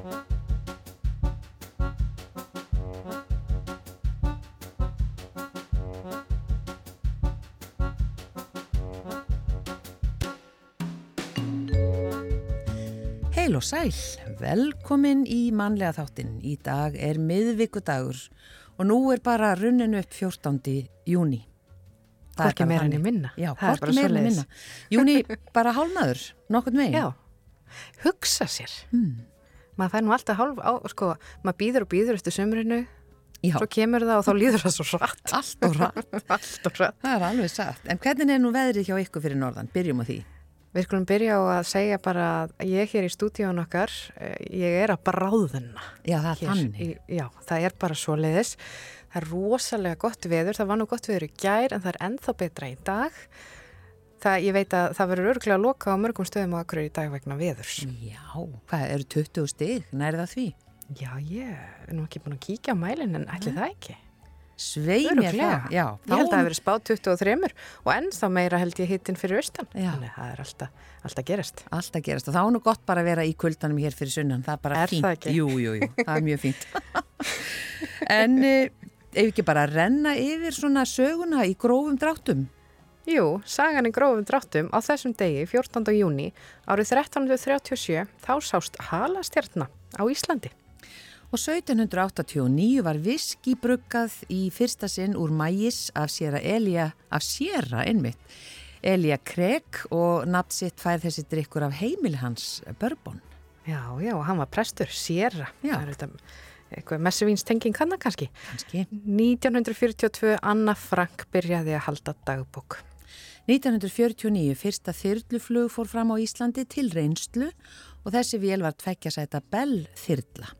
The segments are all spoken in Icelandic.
Heil og sæl, velkomin í mannlega þáttin. Í dag er miðvíkudagur og nú er bara runnin upp 14. júni. Hvorki meirinni minna. Já, hvorki meirinni minna. Júni bara hálnaður, nokkurt megin. Já, hugsa sér. Hmm. Maður fær nú alltaf hálf á, sko, maður býður og býður eftir sömurinu, Já, svo kemur það og þá líður það svo rætt. allt og rætt. Allt og rætt. Það er alveg satt. En hvernig er nú veðrið hjá ykkur fyrir norðan? Byrjum á því. Við skulum byrja á að segja bara að ég hér í stúdíun okkar, eh, ég er að bráðuna. Já, það er. Í, já, það er bara svo leiðis. Það er rosalega gott veður, það var nú gott veður í gær en það er ennþá betra í dag. Það, ég veit að það verður örgulega að loka á mörgum stöðum á akkur í dag vegna veðurs. Já, hvað eru 20 stig? Nærða því? Já, ég er nú ekki búin að kíkja á mælinn en ætli það ekki. Svei mér það. Já, Ég held að það hefur spáð 23 og ennþá meira held ég hittin fyrir austan. Þannig að það er alltaf, alltaf gerast. Alltaf gerast og þá er nú gott bara að vera í kuldanum hér fyrir sunnan, það er bara Er fínt. það ekki? Jú, jú, jú, það er mjög fínt. en ef ekki bara renna yfir svona söguna í grófum dráttum? Jú, sagan í grófum dráttum á þessum degi, 14. júni, árið 1337, þá sást halastjarnar á Íslandi. Og 1789 var viski bruggað í fyrsta sinn úr mægis af sér séra einmitt, Elja Kreg og nafn sitt fær þessi drikkur af heimil hans, Börbón. Já, já, og hann var prestur, Sierra. Já. Það er þetta eitthvað messuvíns tenging hann kannski. Kanski. 1942, Anna Frank byrjaði að halda dagbók. 1949 fyrsta þyrluflug fór fram á Íslandi til reynslu og þessi vél var tveggjasæta Bell þyrla.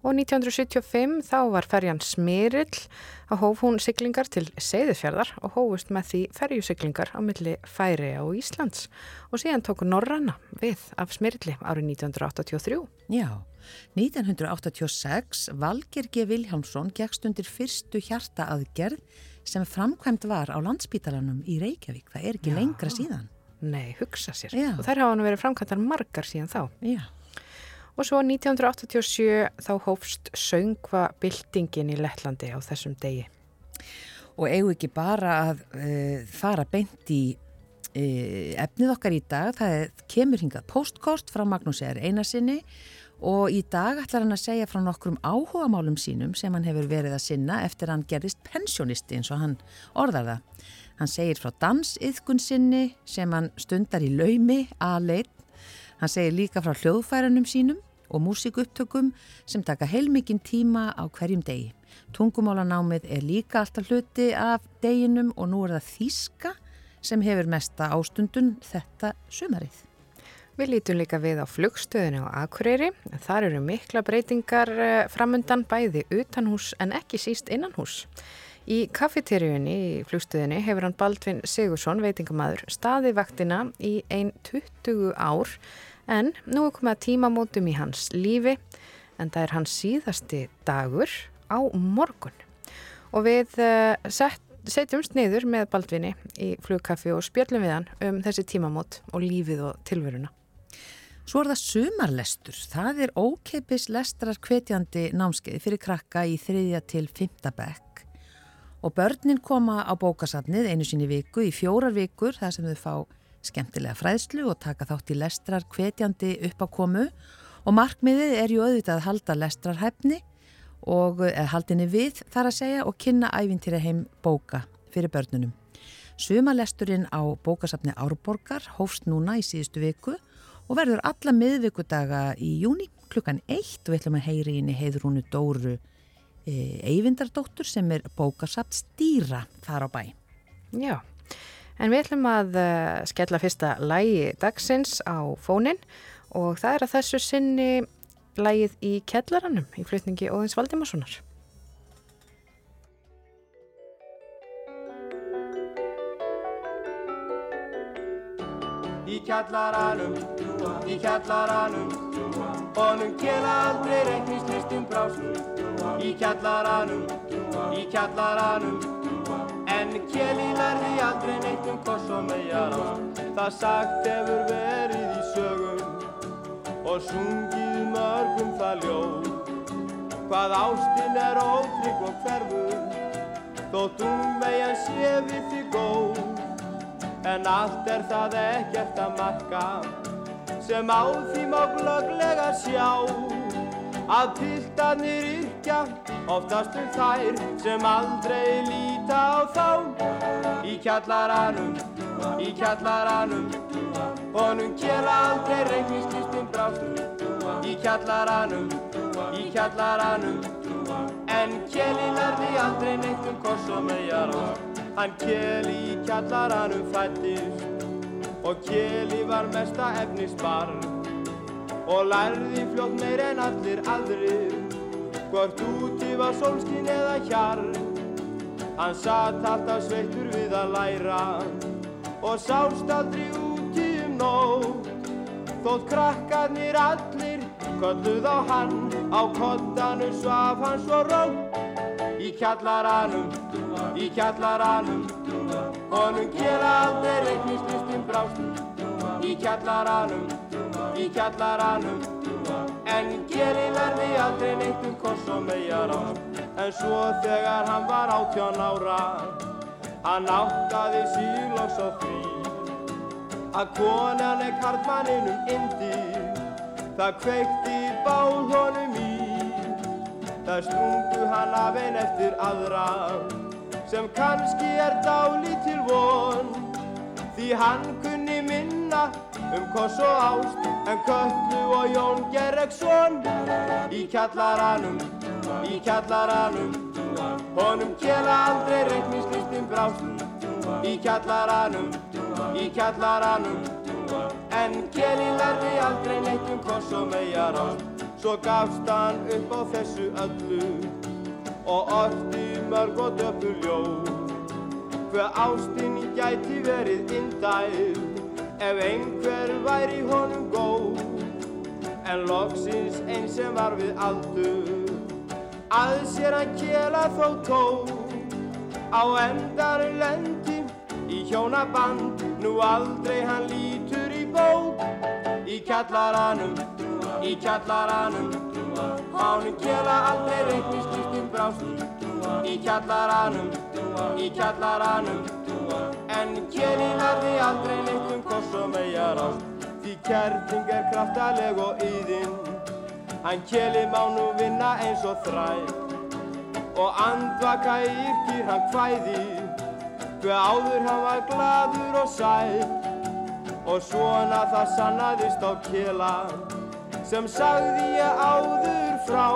Og 1975 þá var ferjan Smirill að hóf hún siglingar til Seyðisfjörðar og hófust með því ferjusiglingar á milli Færi og Íslands og síðan tóku Norranna við af Smirilli árið 1983. Já, 1986 Valger G. Viljámsson gegst undir fyrstu hjarta aðgerð sem framkvæmt var á landsbítalanum í Reykjavík. Það er ekki Já. lengra síðan. Nei, hugsa sér. Já. Og þær hafa nú verið framkvæmtar margar síðan þá. Já. Og svo 1987 þá hófst söngva byltingin í Lettlandi á þessum degi. Og eigum ekki bara að uh, fara beint í uh, efnið okkar í dag. Það er, kemur hingað postkort frá Magnús R. Einarsinni og í dag ætlar hann að segja frá nokkrum áhugamálum sínum sem hann hefur verið að sinna eftir að hann gerist pensionisti eins og hann orðar það. Hann segir frá dansiðkun sinni sem hann stundar í laumi aðleit. Hann segir líka frá hljóðfærunum sínum og músikupptökum sem taka heilmikinn tíma á hverjum degi. Tungumálanámið er líka alltaf hluti af deginum og nú er það þýska sem hefur mesta ástundun þetta sumarið. Við lítum líka við á flugstöðinu á Akureyri. Þar eru mikla breytingar eh, framundan bæði utanhús en ekki síst innanhús. Í kaffeteríunni í flugstöðinu hefur hann Baldvin Sigursson, veitingamaður, staði vaktina í ein 20 ár en nú er komið að tímamótum í hans lífi en það er hans síðasti dagur á morgun. Og við uh, sett, setjumst niður með Baldvinni í flugkaffi og spjöllum við hann um þessi tímamót og lífið og tilveruna. Svo er það sumarlestur. Það er ókeipis lestrar hvetjandi námskeið fyrir krakka í þriðja til fymta bekk. Og börnin koma á bókasafnið einu sinni viku í fjórar vikur þar sem þau fá skemmtilega fræðslu og taka þátt í lestrar hvetjandi upp á komu og markmiðið er ju auðvitað að halda lestrarhæfni og haldinni við þar að segja og kynna æfintýra heim bóka fyrir börnunum. Sumalesturinn á bókasafni Árborgar hófst núna í síðustu viku og verður alla miðvikudaga í júni klukkan eitt og við ætlum að heyri inn í heiðrúnu Dóru e, Eyvindardóttur sem er bókasaft stýra þar á bæ. Já, en við ætlum að uh, skella fyrsta lægi dagsins á fónin og það er að þessu sinni lægið í kellaranum í flutningi Óðins Valdimarssonar. Í kjallaranum, í kjallaranum. Honum kela aldrei reiknislistum brásum Í kjallaranum, í kjallaranum. En keli verði aldrei neitt um koss og megar á Það sagt hefur verið í sögum og sungið mörgum það ljóð. Hvað ástinn er ótrygg og hverfur þótt um megin sé við því góð en allt er það ekkert að marka sem á því má glöglega sjá að piltarnir yrkja oftast um þær sem aldrei líta á þá. Í kjallaranum, í kjallaranum honum kjela aldrei reiknislistum brástum í kjallaranum, í kjallaranum en kjeli lærði aldrei neitt um kors og megar hann kjeli í kjallaranum fættist og kjeli var mesta efnisbarn. Og lærði fljótt meir en allir aðrir. Hvort úti var sólskinn eða hjar hann satt alltaf sveittur við að læra. Og sást aldrei úti um nótt. Þótt krakkarnir allir kolluð á hann. Á kottanu svaf hann svo rótt í kjallaranum, í kjallaranum. Honum gera aldrei reiknislistum brást. Í kjallaranum, í kjallaranum. En geri verði aldrei neitt um kors og megar á en svo þegar hann var áttjón ára hann áttaði síloks á því að konan er karlmanninum indi það kveikti báð honum í það strungu hann af einn eftir aðra sem kannski er dálítil von. Því hann kunni minna um koss og ást en Köllu og Jón Gerreksson í kjallaranum, í kjallaranum honum kjela aldrei reiknislistin brást. Í kjallaranum, í kjallaranum en kjeli lærði aldrei neitt um koss og megar ást svo gafst hann upp á þessu öllu og orti mörg og döpur ljóð. Hver ástinni gæti verið indæl ef einhver væri honum góð. En loksins eins sem var við aldur að sér hann kjela þó tóð á endar lendi í hjónaband nú aldrei hann lítur í bók. Í kjallaranum, í kjallaranum Mánum kjela aldrei reiknislistum brást í kjallaranum, í kjallaranum en kjeli lærði aldrei neitt um koss og megar ást því kærting er kraftaleg og yðin hann kjeli má nú vinna eins og þræð og andvaka yrkir hann hvæði hver áður hann var gladur og sæl og svona það sannaðist á kjela sem sagði ég áður frá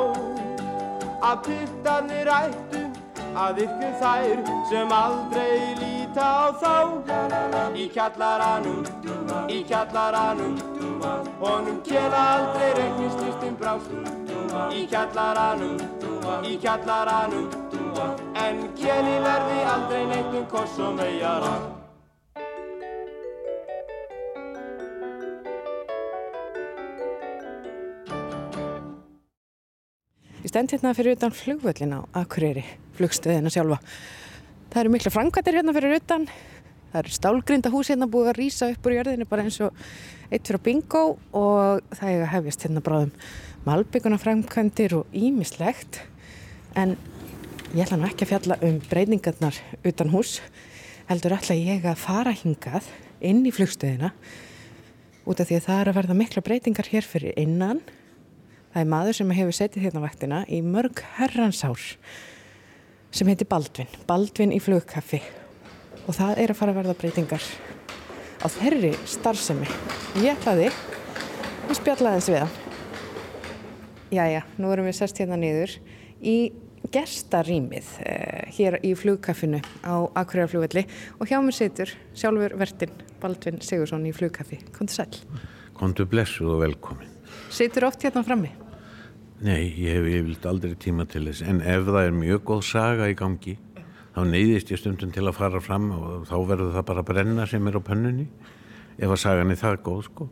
að piltarnir ættu að ykkur þær sem aldrei líta á þá. Í kjallaranum, í kjallaranum honum kjela aldrei reiknislistum brást. Í kjallaranum, í kjallaranum en kjeli verði aldrei neitt um koss og megar stend hérna fyrir utan flugvöllin á Akureyri, flugstöðina sjálfa. Það eru mikla framkvæmdir hérna fyrir utan. Það eru stálgrinda hús hérna búið að rýsa upp úr jörðinu bara eins og eitt fyrir bingo og það er að hefjast hérna bráðum malbygguna framkvæmdir og ímislegt. En ég ætla nú ekki að fjalla um breyningarnar utan hús. Heldur ætla ég að fara hingað inn í flugstöðina út af því að það er að verða mikla breytingar hér fyrir innan Það er maður sem hefur setið hérna vaktina í mörg herransár sem heitir Baldvin, Baldvin í flugkaffi og það er að fara að verða breytingar á þeirri starfsemi. Ég ætlaði að spjalla þess við hann. Jæja, nú erum við sest hérna niður í gestarýmið eh, hér í flugkaffinu á Akureyra og hjá mér situr sjálfur vertin Baldvin Sigursson í flugkaffi. Kondur sæl. Kondur blessuð og velkomin. Situr oft hérna frammi? Nei, ég hef yfirlega aldrei tíma til þess. En ef það er mjög góð saga í gangi þá neyðist ég stundum til að fara fram og þá verður það bara að brenna sem er á pönnunni ef að sagan er það góð sko.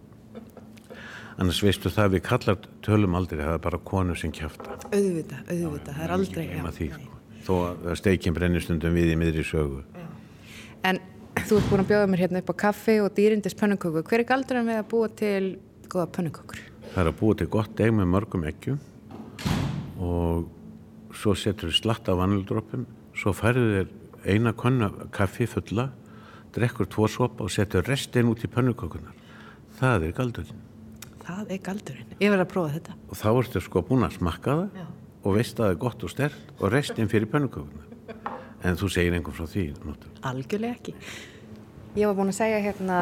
Annars veistu það við kallar tölum aldrei það er bara konu sem kæfta auðvita, auðvita, það er aldrei því, sko. þó að steikinn brennir stundum við í miðri sögu. En þú ert búin að bjóða mér hérna upp á kaffi og dýrindis pönnuköku. Hver er galdur en við að búa til goða pönnukökur? Það er að búa til gott deg með mörgum eggjum og svo setur þið slatt af vanildrópum, svo færðu þér eina konna kaffi fulla, drekkur tvo sopa og setur restin út í pönnukökunar. Það er galdurinn. Það er galdurinn. Ég verði að prófa þetta. Og þá ertu sko búin að smakka það Já. og veist að það er gott og stert og restin fyrir pönnukökunar. En þú segir einhvern frá því. Náttúrulega. Algjörlega ekki. Ég var búin að segja hérna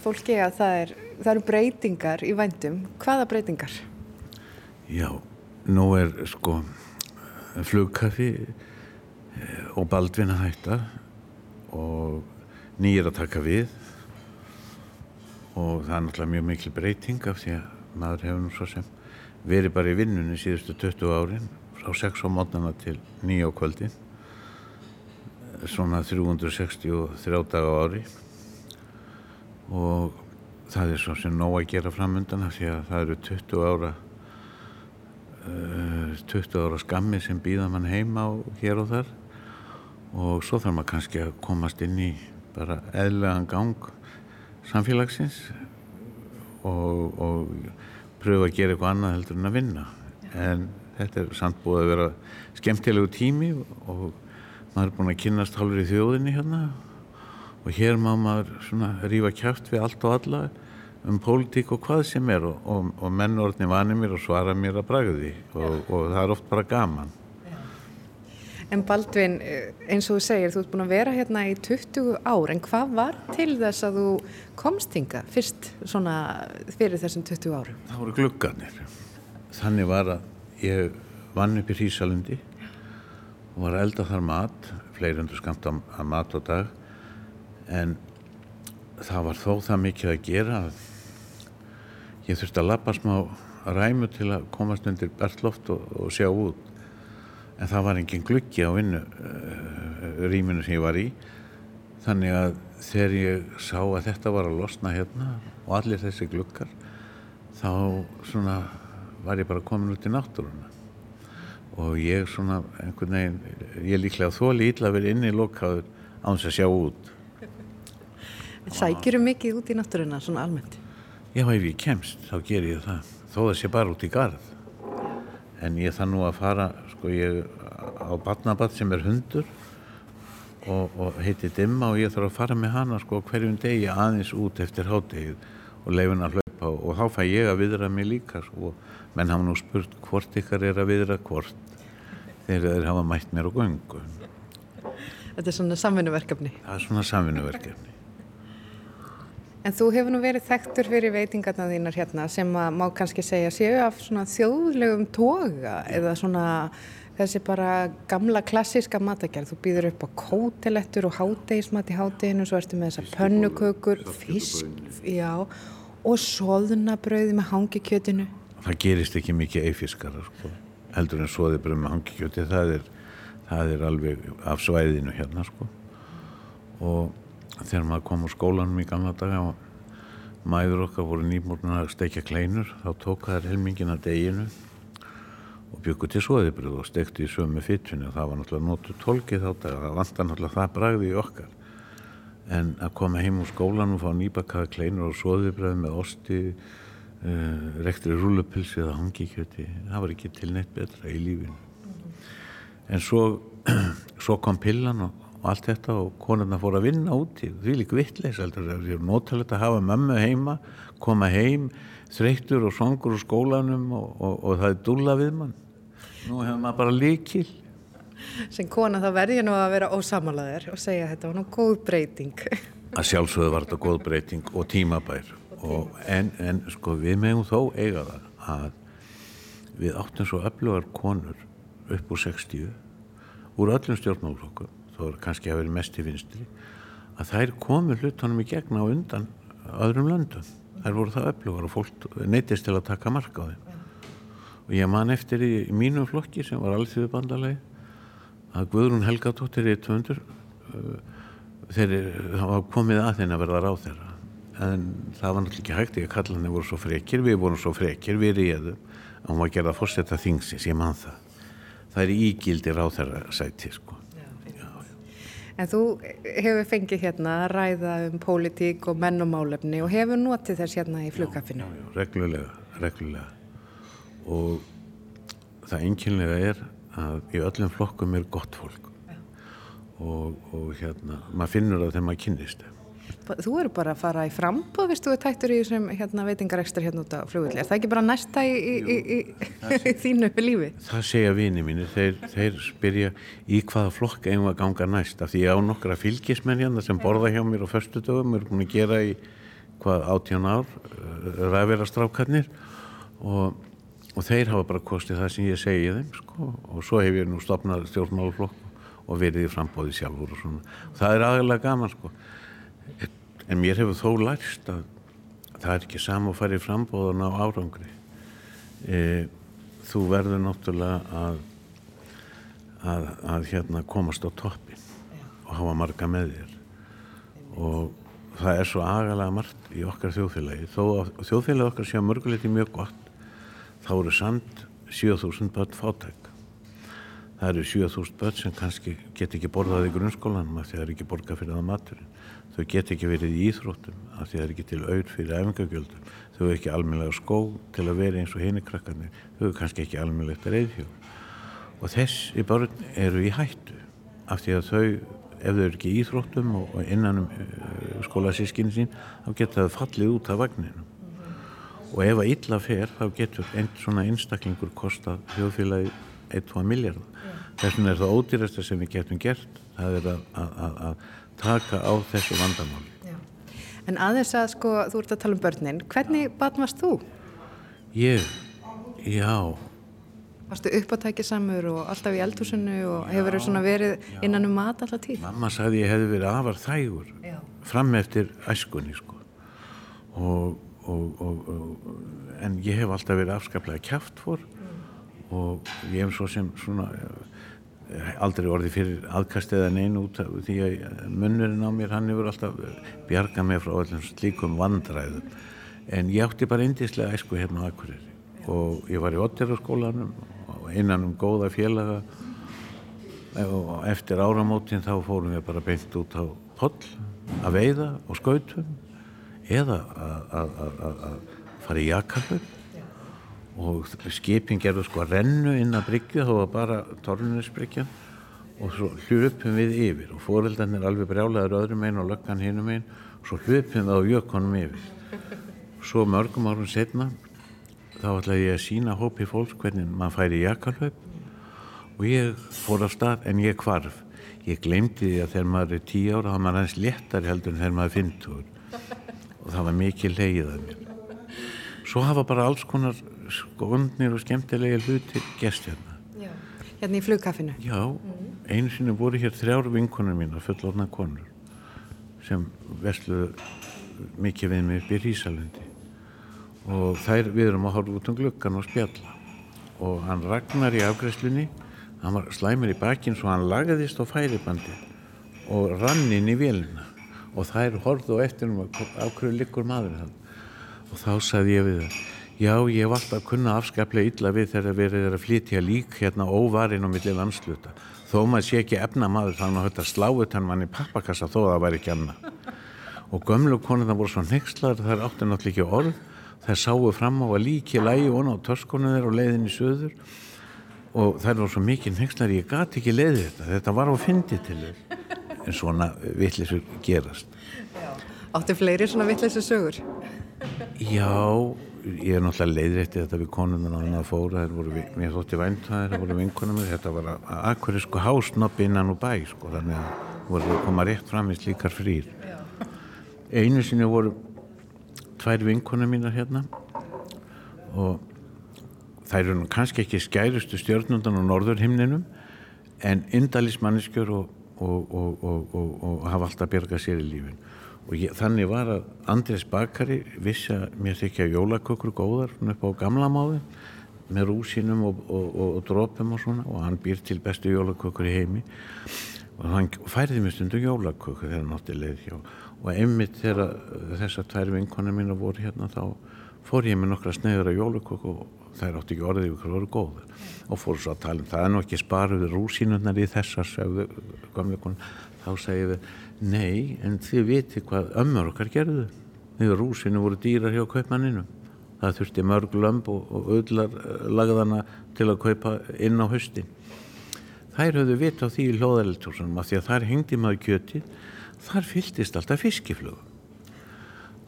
fólki að það, er, það eru breytingar í vændum. Hvaða breytingar? Já, nú er sko flugkaffi eh, og baldvin að hætta og nýjir að taka við. Og það er náttúrulega mjög mikil breyting af því að maður hefur nú svo sem verið bara í vinnunni síðustu 20 árin frá 6 á mótnana til 9 á kvöldin. Svona 363 daga ári. Og það er svo sem nóg að gera framöndan af því að það eru 20 ára 20 ára skammi sem býða mann heima og hér og þar. Og svo þarf maður kannski að komast inn í bara eðlegan gang samfélagsins og, og pröfa að gera eitthvað annað heldur en að vinna. En þetta er samt búið að vera skemmtilegu tími og maður er búin að kynast hálfur í þjóðinni hérna. Og hér má maður svona rífa kæft við allt og alla um pólitík og hvað sem er og, og, og menn orðni vani mér og svara mér að bragði og, og það er oft bara gaman. En Baldvin, eins og þú segir, þú ert búin að vera hérna í 20 ár, en hvað var til þess að þú komst hinga fyrst svona fyrir þessum 20 árum? Það voru gluggarnir. Þannig var að ég vann upp í Hrísalundi og var að elda þar mat, fleiri undur skamt að mat á dag, en það var þó það mikið að gera að ég þurfti að lappa smá ræmu til að komast undir bertloft og, og sjá út. En það var engin gluggi á vinnu uh, rýminu sem ég var í. Þannig að þegar ég sá að þetta var að losna hérna og allir þessi gluggar þá svona var ég bara komin út í náttúruna. Og ég svona einhvern veginn ég líklega þóli ítla verið inni í lokaður á þess að sjá út. Sækjur um mikið út í náttúruna svona almennt? Já, ef ég kemst þá ger ég það. Þó það sé bara út í garð. En ég það nú að fara sko ég á badnabad sem er hundur og, og heiti Dimma og ég þarf að fara með hana sko hverjum degi aðeins út eftir háttegið og leifin að hlaupa og þá fæ ég að viðra mig líka sko. Menn hafa nú spurt hvort ykkar er að viðra hvort þegar þeir hafa mætt mér á göngu. Þetta er svona samvinnuverkefni. Það er svona samvinnuverkefni En þú hefur nú verið þekktur fyrir veitingarna þínar hérna sem að má kannski segja séu af svona þjóðlegum toga eða svona þessi bara gamla klassiska matagerð. Þú býður upp á kótelettur og hátegismat í háteginu, svo ertu með þessar pönnukökur, fisk, já, og soðunabröði með hangikjötinu. Það gerist ekki mikið eifiskara, sko. heldur en soðibröð með hangikjöti, það er, það er alveg af svæðinu hérna, sko. Og þegar maður kom á skólanum í gamla daga og mæður okkar voru nýmúrnum að steikja kleinur, þá tók það helmingin að deginu og byggur til svoðibrið og stekti í sömu fyttunni og það var náttúrulega nótu tólkið þá dag það vantar náttúrulega það bragði í okkar. En að koma heim úr skólan og fá nýbakaða kleinur og svoðibrið með osti uh, rektri rúlupilsi eða hangikjöti það var ekki til neitt betra í lífinu. En svo, svo kom pillan og, og allt þetta og konarna fór að vinna úti. Því líka vittleis það er nótalegt að hafa mömmu heima koma heim þreyttur og songur úr skólanum og, og, og það er dúla við mann. Nú hefur maður bara líkil sem kona þá verði ég nú að vera ósamalaður og segja þetta var nú góð breyting. Að sjálfsögðu var þetta góð breyting og tímabær. Og en, en sko við meðum þó eiga það að við áttum svo öflugar konur upp úr 60 úr öllum stjórnmálflokkum þó er kannski að vera mest í vinstri að þær komu hlutunum í gegna og undan öðrum löndum. Þær voru það öflugar og fólk neytist til að taka marka á þeim. Og ég man eftir í, í mínu flokki sem var allþjóðu bandalegi að Guðrún Helgadóttir í 200 uh, þeir hafa komið að þeirra að verða ráð þeirra en það var náttúrulega ekki hægt að kalla henni voru svo frekir, við vorum svo frekir við ríðum, og hún var að gera að fórsetta þingsins, ég man það. Það er ígildi ráð þeirra sæti sko En þú hefur fengið hérna að ræða um pólitík og menn og málefni og hefur notið þess hérna í flugkaffinu? Já, já, reglulega, reglulega. Og það einkynlega er að í öllum flokkum er gott fólk. Og, og hérna, maður finnur það þegar maður kynnist þeim Þú eru bara að fara í frambóð, þú er tættur í þessum hérna, veitingarekstur hérna út á flugulli. Er það ekki bara næsta í, í, í, í þínu lífi? Það segja vini mínir, þeir, þeir spyrja í hvaða flokk eigum að ganga næst af því ég á nokkra fylgismenn hérna sem borða hjá mér á förstu dögum, erum búin að gera í hvað átján ár ræðverastrákarnir og, og þeir hafa bara kostið það sem ég segi þeim sko og svo hef ég nú stopnað stjórnmáluflokk og verið í frambóði sjálfur og svona. Það er aðeinslega gaman sko en mér hefur þó lærst að það er ekki saman að fara í frambóðan á árangri. E, þú verður náttúrulega að, að, að hérna komast á toppin og hafa marga með þér. Og það er svo agalega margt í okkar þjóðfélagi. Þó að þjóðfélagi okkar sé að mörguleiti mjög gott þá eru samt 7000 börn fátæk. Það eru 7000 börn sem kannski get ekki borðað í grunnskólanum að það er ekki borgað fyrir það maturinn þau get ekki verið í íþróttum af því það er ekki til auð fyrir efingagjöldum þau er ekki almeinlega skó til að vera eins og henni krakkarnir. Þau er kannski ekki almeinlegt reyðhjó og þessi börn eru í hættu af því að þau ef þau eru ekki í íþróttum og innan um uh, skólasískinu sín þá getur það fallið út af vagninu og ef að illa fer þá getur einn svona einstaklingur kostað þjóðfélagi 1-2 miljardar þess vegna er það ódýrasta sem við getum gert það er að, að, að, að taka á þessu vandamáli. Já. En aðeins að sko, þú ert að tala um börnin, hvernig batn varst þú? Ég, já. Varstu uppáttækið samur og alltaf í eldhúsinu og hefur verið já. innan um mat alltaf tíð? Mamma sagði ég hefði verið afar þægur já. fram eftir æskunni sko. Og, og, og, en ég hef alltaf verið afskaplega kæft fór mm. og ég hef svo sem svona aldrei orði fyrir aðkast eða neyn út því að munnurinn á mér hann hefur alltaf bjargað mig frá öllum slíkum vandræðum. En ég átti bara indíslega æsku hérna á Akureyri og ég var í Otterarskólanum og innan um góða félaga. Og eftir áramótin þá fórum við bara beint út á poll að veiða og skautum eða að fara í jakkalöp og skipin gerðu sko rennu inn að bryggja þá var bara tornunisbryggjan og svo hljöpum við yfir og fóreldarnir alveg brjálaður öðrum einn og löggan hinnum einn og svo hljöpum við á jökonum yfir. Svo mörgum árum setna þá ætlaði ég að sína hópi fólks hvernig maður færi jakkalöp og ég fór á stað en ég kvarf ég glemdi því að þegar maður er tíu ára þá maður aðeins léttari heldur en þegar maður finntur og það var mikið leið að mér. Svo hafa bara alls konar skonnir og skemmtilega hluti gest hérna. Já. Hérna í flugkaffinu? Já, mm. einu sinni voru hér þrjár vinkonur mín að fullorna konur sem vesluðu mikið við mig upp í Rísalundi og þær við erum að horfa út um gluggan og spjalla og hann ragnar í afgræslunni hann var slæmur í bakinn svo hann lagaðist á færibandi og rann inn í vélina og þær horfðu á eftir um af hverju liggur maður þann og þá sagði ég við það Já, ég hef alltaf kunnað afskaplega illa við þegar verið er að flytja lík hérna óvarinn og millir landsluta. Þó maður sé ekki efna maður þannig að þetta sláut hann mann í pappakassa þó það væri ekki anna. Og gömlu konuna voru svo nexlar þar átti náttúrulega ekki orð. Þær sáu fram á að líki lægi og á törskunum þeir og leiðin í söður og þær voru svo mikið nexlar ég gati ekki leiði þetta. Þetta var á fyndi til þér. En svona vittlisur gerast. Áttu fleiri svona vittlisur sögur? Já ég er náttúrulega leiðrætti þetta við konundan á hann að fóra voru, mér þótti vænt það það voru vinkunum þetta var að akkurir sko hásnopp innan og bæ sko þannig að voru að koma rétt fram í slíkar frýr. Einu sinni voru tvær vinkunum mínar hérna og þær eru kannski ekki skærustu stjórnundan á norðurhimninum en indalismanneskjör og, og, og, og hafa alltaf bjergað sér í lífin og ég, þannig var að Andrés Bakari vissi að mér þykja jólakökur góðar upp á gamla máði með rúsinum og, og, og, og drópum og svona og hann býr til bestu jólakökur í heimi. Og hann færði mér stundum jólakökur þegar hann átti leið hjá. Og einmitt þegar þessar tvær vinkonir mín voru hérna þá fór ég með nokkra sneiður af jólakökur og þær átti ekki orðið ykkur voru góður og fór svo að tala um það er nú ekki sparuð rúsinunnar í þessar sögðu þá segið við Nei, en þið viti hvað ömmur okkar gerðu. Þegar rúsinu voru dýrar hjá kaupmanninu það þurfti mörg lömb og, öllar lagðana til að kaupa inn á höstin þær höfðu vit á því í hlóðareltúrsunum af því að þar hengdi maður kjöti þar fylltist alltaf fiskiflögu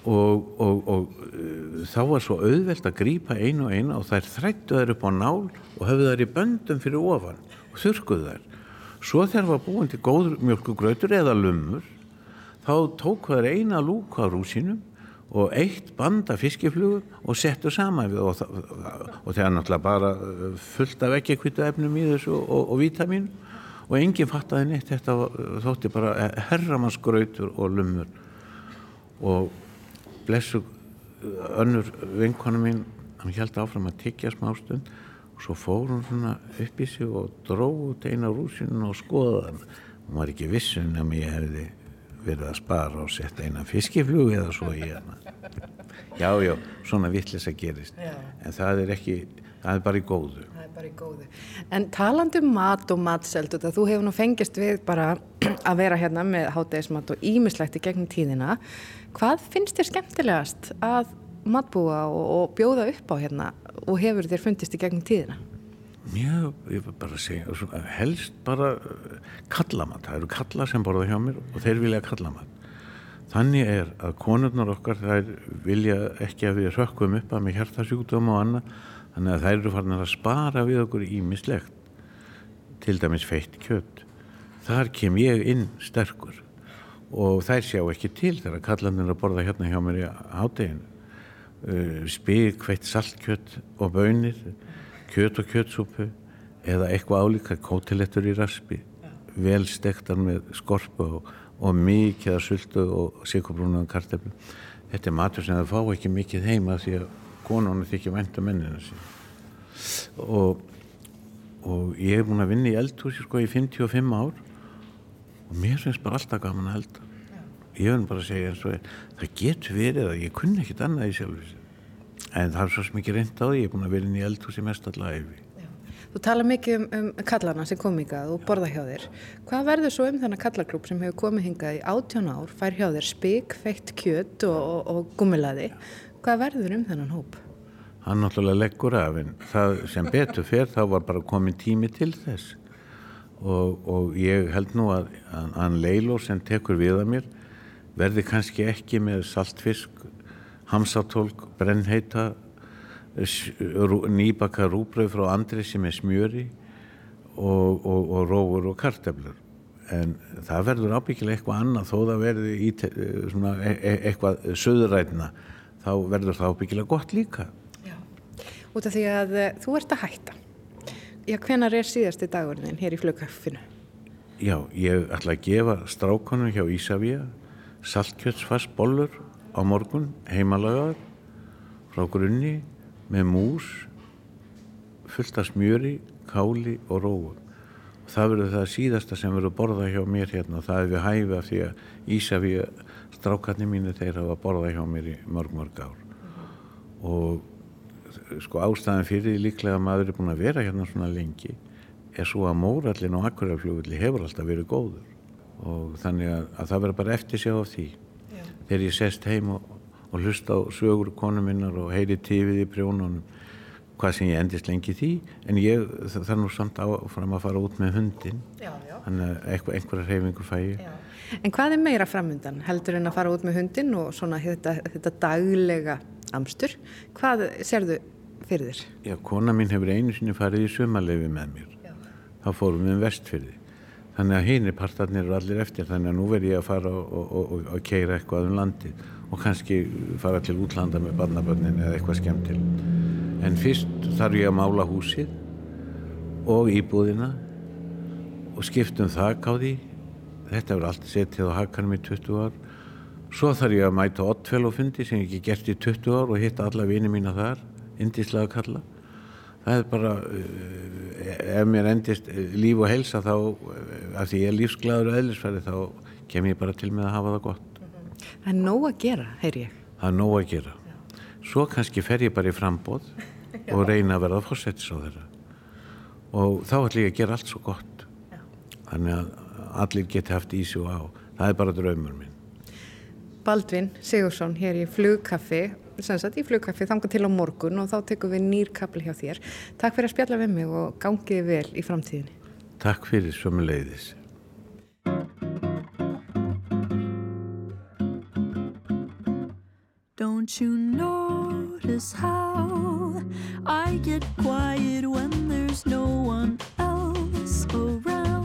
og, og, og uh, þá var svo auðvelt að grýpa einu og einu og þær þrættu þær upp á nál og höfðu þær í böndum fyrir ofan og þurkuðu þær svo þegar var búin til góður mjölkugrautur eða lumur þá tók þær eina lúka á rúsinum og eitt banda fiskiflugu og settu sama við og, og er náttúrulega bara uh, fullt af ekki kvittu efnum í þessu og, og, og vítamin og enginn fattaði neitt. Þetta þótti bara herramannsgrautur og lumur og blessu önnur vinkona mín hann held áfram að tiggja smástund svo fór hún svona upp í sig og dróð út eina rúsinu og skoða hann hún var ekki vissun um að ég hefði verið að spara og setja eina fiskiflug eða svo í hana. Já, já, svona vittlis að gerist. Já. en það er ekki, það er bara í góðu. Það er bara í góðu. En talandu um mat og matseldu þú hefur nú fengist við bara að vera hérna með hátægismat og ímislegt í gegnum tíðina. Hvað finnst þér skemmtilegast að matbúa og, og bjóða upp á hérna og hefur þér fundist í gegnum tíðina Já, ég var bara segja, helst bara eh, kallamat, það eru kallar sem borða hjá mér og þeir vilja kallamat. Þannig er að konurnar okkar, þær vilja ekki að við rökkum upp að með hjartasjúkdóma og annað, þannig að þær eru farin að spara við okkur ímislegt, til dæmis feitt kjött. Þar kem ég inn sterkur og þær sjá ekki til þegar kallarnir að borða hérna hjá mér í hátteginu. Uh, Spík, hveitt saltkjött og bönir, kjöt og kjötsúpu eða eitthvað álíka kótilettur í raspi. Vel stektar með skorpu og, og mikið að sultu og sikubrúnaðan karteflu þetta er matur sem það fá ekki mikið heima því að konunni þykja vænta mennina sín. Og, og ég hef búin að vinna í eldhúsi sko í 55 ár. Og mér finnst bara alltaf gaman að elda ég hef bara segja eins og það getur verið að ég kunni ekkit annað í sjálf en það er svo mikið reynd á því ég er búin að vera inn í eldhúsi mest allavega Þú tala mikið um, um kallana sem kom hingað og borða hjá þér. Hvað verður svo um þennan kallarklub sem hefur komið hingað í 18 ár, fær hjá þér spik, feitt kjött og, og, og gummilaði? Hvað verður um þennan hóp? Hann náttúrulega leggur af en það sem betur fyrr þá var bara komin tími til þess og, og ég held nú að hann Leiló sem tekur við að mér verði kannski ekki með saltfisk, hamsatólk, brennheita nýbaka rúbröð frá andri sem er smjöri og, og, og rófur og karteflur en það verður ábyggilega eitthvað annað þó það verður í, svona, e e eitthvað söðurætna þá verður það ábyggilega gott líka. Já, út af því að uh, þú ert að hætta. Já, hvenar er síðasti dagurinn hér í flugkaffinu? Já, ég ætla að gefa strákonum hjá Ísafíja saltkjötsfast bollur á morgun heimalagaður frá grunni með mús fullt af smjöri, káli og róum. Það verður það síðasta sem verður borða hjá mér hérna. Það er við hæfi af því að Ísafíu strákarnir mínu þeir hafa borða hjá mér í mörg mörg ár. Og sko ástæðan fyrir líklega að maður er búin að vera hérna svona lengi er svo að mórallin og akkuraflugulli hefur alltaf verið góður og þannig að, að það verður bara eftir sig á því Já. þegar ég sest heim og, og hlusta á sögur konu minnar og heyri tífið í prjónunum hvað sem ég endist lengi því en ég þarf nú samt áfram að fara út með hundin já, já. þannig að einhver, einhverja reyfingu fæ ég já. En hvað er meira framöndan heldur en að fara út með hundin og svona þetta, þetta daglega amstur hvað serðu fyrir þér? Já, kona mín hefur einu sinni farið í sömalefi með mér þá fórum við um vestfyrði þannig að hínir partarnir eru allir eftir þannig að nú verð ég að fara og, og, og, og keira eitthvað um landið og kannski fara til útlanda með barnabönnin eða eitthvað skemmt til. En fyrst þarf ég að mála húsið og íbúðina og skiptum þak á því. Þetta verður allt setið á hakanum í 20 ár. Svo þarf ég að mæta oddfellofundi sem ég ekki gert í 20 ár og hitta alla vini mína þar indíslega kalla það er bara eh, ef mér endist líf og helsa þá eh, af því ég er lífsglæður og eðlisfæri þá kem ég bara til með að hafa það gott Það er nóg að gera, heyr ég. Það er nóg að gera. Svo kannski fer ég bara í frambóð og reyna að verða fórsetis á þeirra. Og þá ætlum ég að gera allt svo gott. Þannig að allir geti haft í sig og á. Það er bara draumur minn. Baldvin Sigursson hér í flugkaffi. Sagt, í flugkaffi þanga til á morgun og þá tekum við nýr kapli hjá þér. Takk fyrir að spjalla við mig og gangið vel í framtíðinni. Takk fyrir sömu leiðis. Don't you notice how I get quiet when there's no one else around?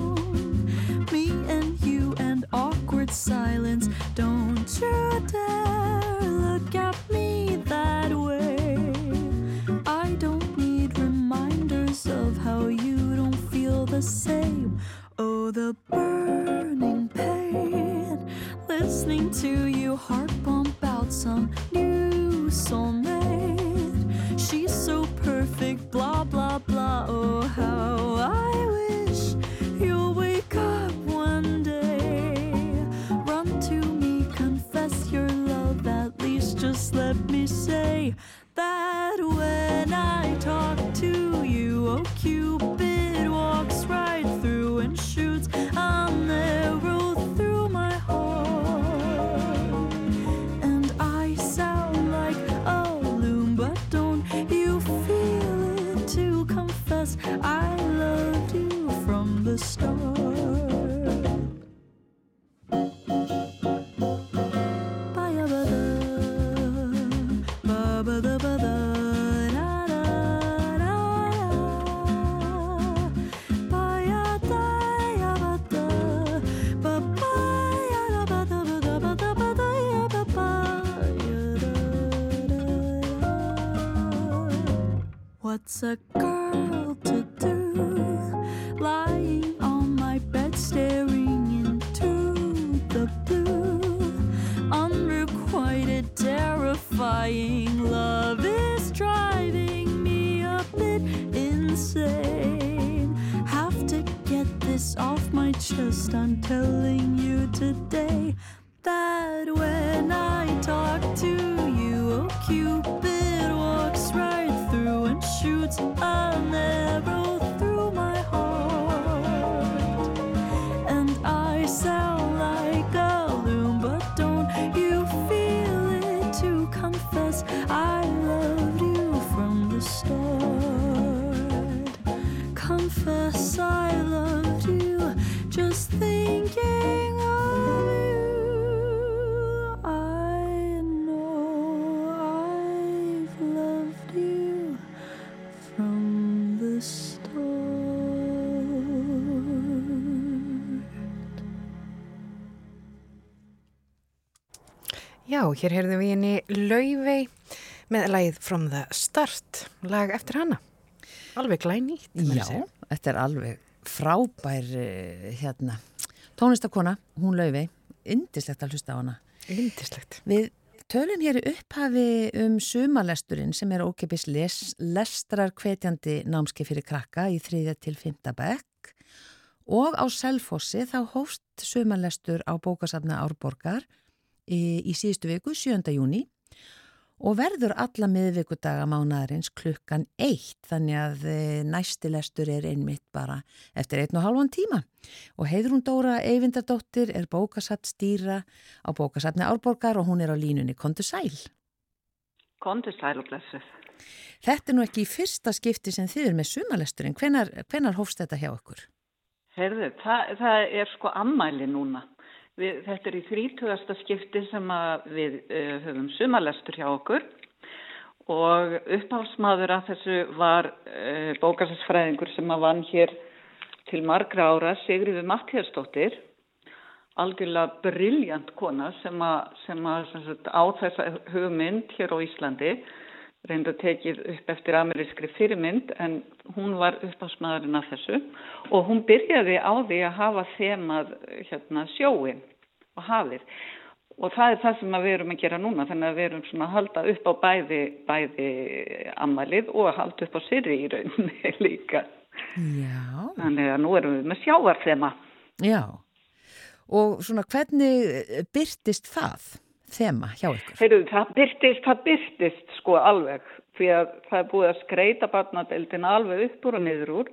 What's a girl to do lying on my bed staring into the blue? Unrequited, terrifying love is driving me a bit insane. Have to get this off my chest. I'm telling you today that hér heyrðum við henni Laufey með lagið From the Start, lag eftir hana. Alveg glænýtt. Já, þetta er alveg frábær eh, hérna, tónlistakona, hún laufi, indislegt að hlusta á hana. Lindislegt. Við tölum hér upphafi um sumalesturinn sem er ókipis les, lestrar hvetjandi námski fyrir krakka í þriðja til fymta bekk og á Selfossi þá hóst sumalestur á bókasafna Árborgar í, í síðustu viku, 7. júni og verður alla miðvikudaga mánaðarins klukkan eitt þannig að eh, næsti lestur er einmitt bara eftir einn og halvan tíma og Heiðrún Dóra Eyvindardóttir er bókasatt stýra á bókasatni Árborgar og hún er á línunni Kondu Sæl. Kondu sæl og blessuð. Þetta er nú ekki í fyrsta skipti sem þið er með sumalesturinn. Hvenar, hvenar hófst þetta hjá okkur? Herðu, það, það er sko ammæli núna. Við, þetta er í þrítugasta skipti sem við uh, höfum sumalestur hjá okkur. Og uppháfsmaður að þessu var uh, bókasarsfræðingur sem að vann hér til margra ára, Sigriður Mattiastóttir, algjörlega brilljant kona sem að, á þessa hugmynd hér á Íslandi reynda tekið upp eftir amerískri fyrirmynd en hún var uppásmaðurinn af þessu og hún byrjaði á því að hafa þemað hérna, sjóin og hafið og það er það sem við erum að gera núna þannig að við erum svona að halda upp á bæði, bæði amalið og að halda upp á syrri í rauninni líka. Já. Þannig að nú erum við með sjáarþema. Já. Og svona hvernig byrtist það? Þema hjá ykkur? Heyrðu, það byrtist, það byrtist sko alveg því að það er búið að skreita barnadeildina alveg upp úr og niður úr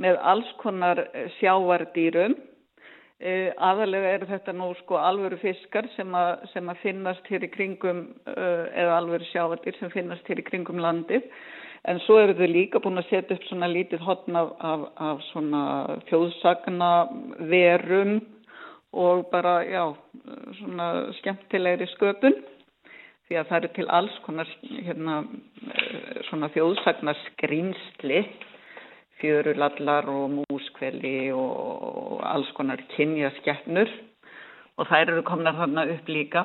með alls konar sjáardýrum E, aðalega er þetta nú sko alvöru fiskar sem að, sem að finnast hér í kringum uh, eða alvöru sjávatir sem finnast hér í kringum landið en svo eru þau líka búin að setja upp svona lítið hotn af, af, af svona þjóðsagna verum og bara já svona skemmtilegri sköpun því að það eru til alls konar hérna svona þjóðsagna skrýmsli fjörulallar og múskveli og alls konar kynja skeppnur og þær eru komnar þarna upp líka.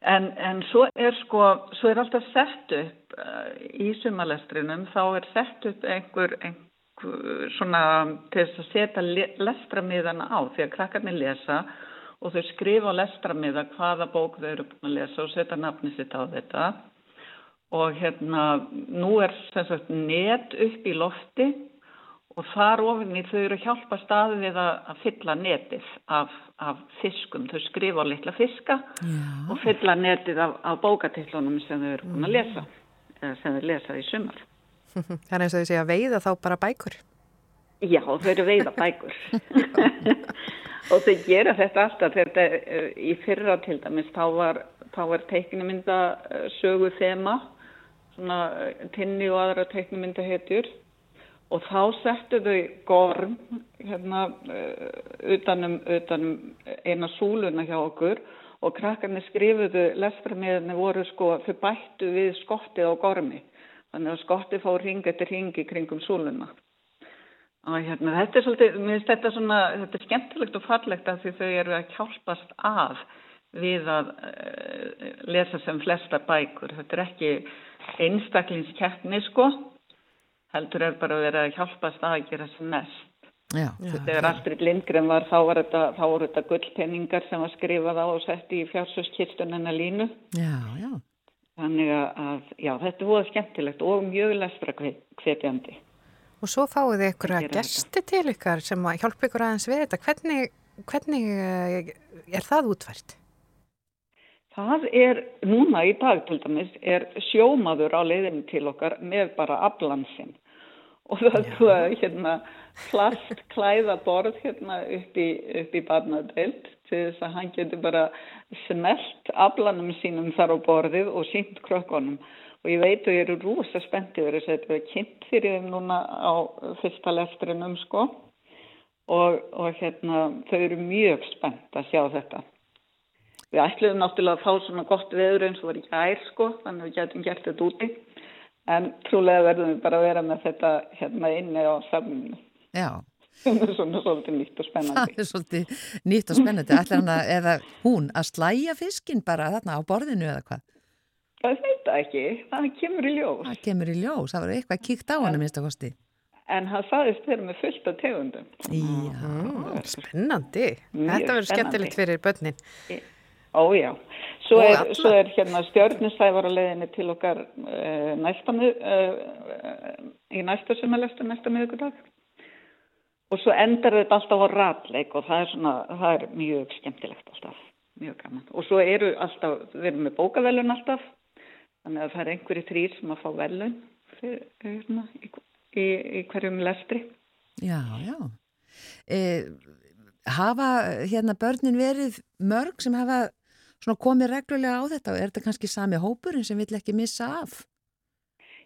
En, en svo er sko, svo er alltaf sett upp uh, í sumalestrinum, þá er sett upp einhver, einhver svona til þess að setja lestramiðana á því að krakkarnir lesa og þau skrifa á lestramiða hvaða bók þau eru búin að lesa og setja nafni sitt á þetta. Og hérna, nú er sem sagt net upp í lofti og þar ofinni þau eru að hjálpa staðið við að fylla netið af, af fiskum. Þau skrifa á litla fiska Já. og fylla netið af, af bókatillunum sem þau eru búin að lesa, eða sem þau lesa í sumar. Það er eins og þau segja veiða þá bara bækur? Já, þau eru veiða bækur. og þau gera þetta alltaf þetta eh, í fyrra til dæmis, þá var, var teiknumynda eh, sögu þema, svona eh, tinni og aðra teiknumynda hetjur og þá settu þau gorm hérna utanum, utanum eina súluna hjá okkur og krakkarnir skrifuðu lesframiðinni voru sko, þau bættu við skottið á gormi þannig að skottið fór ring eftir ringi kringum súluna og hérna þetta er svolítið, mér finnst þetta svona þetta er skemmtilegt og fallegt af því þau eru að hjálpast af við að uh, lesa sem flesta bækur, þetta er ekki einstaklingskeppni sko heldur er bara að vera að hjálpast að gera sem mest. Já, Þegar Astrid Lindgren var þá var þetta, þá voru þetta gullpenningar sem var skrifað á og sett í fjársustkistunina línu. Já, já. Þannig að, já, þetta voru skemmtilegt og mjög lestra hvetjandi. Og svo fáið þið ykkur að gesti til ykkar sem að hjálpa ykkur aðeins við þetta. Hvernig, hvernig eh, er það útvært? Það er, núna í dag til dæmis, er sjómaður á leiðinu til okkar með bara aflansinn og það er hérna plast klæðaborð hérna upp í, í barnadeild til þess að hann getur bara smelt aflanum sínum þar á borðið og sínt krökkunum. Og ég veit að ég eru rúsa spenntið verið að þetta er kynnt fyrir þeim núna á fyrsta lestrinum sko. Og, og hérna þau eru mjög spennt að sjá þetta. Við ætluðum náttúrulega að fá svona gott veður eins og var ekki ær sko þannig að við getum gert þetta úti en trúlega verðum við bara að vera með þetta hérna inni á saminu. Já. Það er svona svolítið nýtt og spennandi. Það er svolítið nýtt og spennandi. Ætlar hann að, eða hún, að slæja fiskin bara þarna á borðinu eða hvað? Það veit það ekki. Það kemur í ljós. Það kemur í ljós. Það var eitthvað kíkt á hann að minnst að kosti. En hann saðist þeirra með fullt af tegundum. Já, spennandi. Mjög Þetta verður skemmtilegt fyrir börnin. Ójá, svo, svo er hérna stjórnusævar á leiðinni til okkar uh, næsta uh, í næsta sumalesta næsta miðugudag og svo endar þetta alltaf á ratleik og það er, svona, það er mjög skemmtilegt alltaf, mjög gaman. Og svo eru alltaf, við erum með bókavelun alltaf þannig að það er einhverju þrýr sem að fá velun fyrir, hérna, í, í, í hverjum lestri. Já, já. Eh, Hafa hérna börnin verið mörg sem hafa svona komið reglulega á þetta og er þetta kannski sami hópurinn sem vill ekki missa af?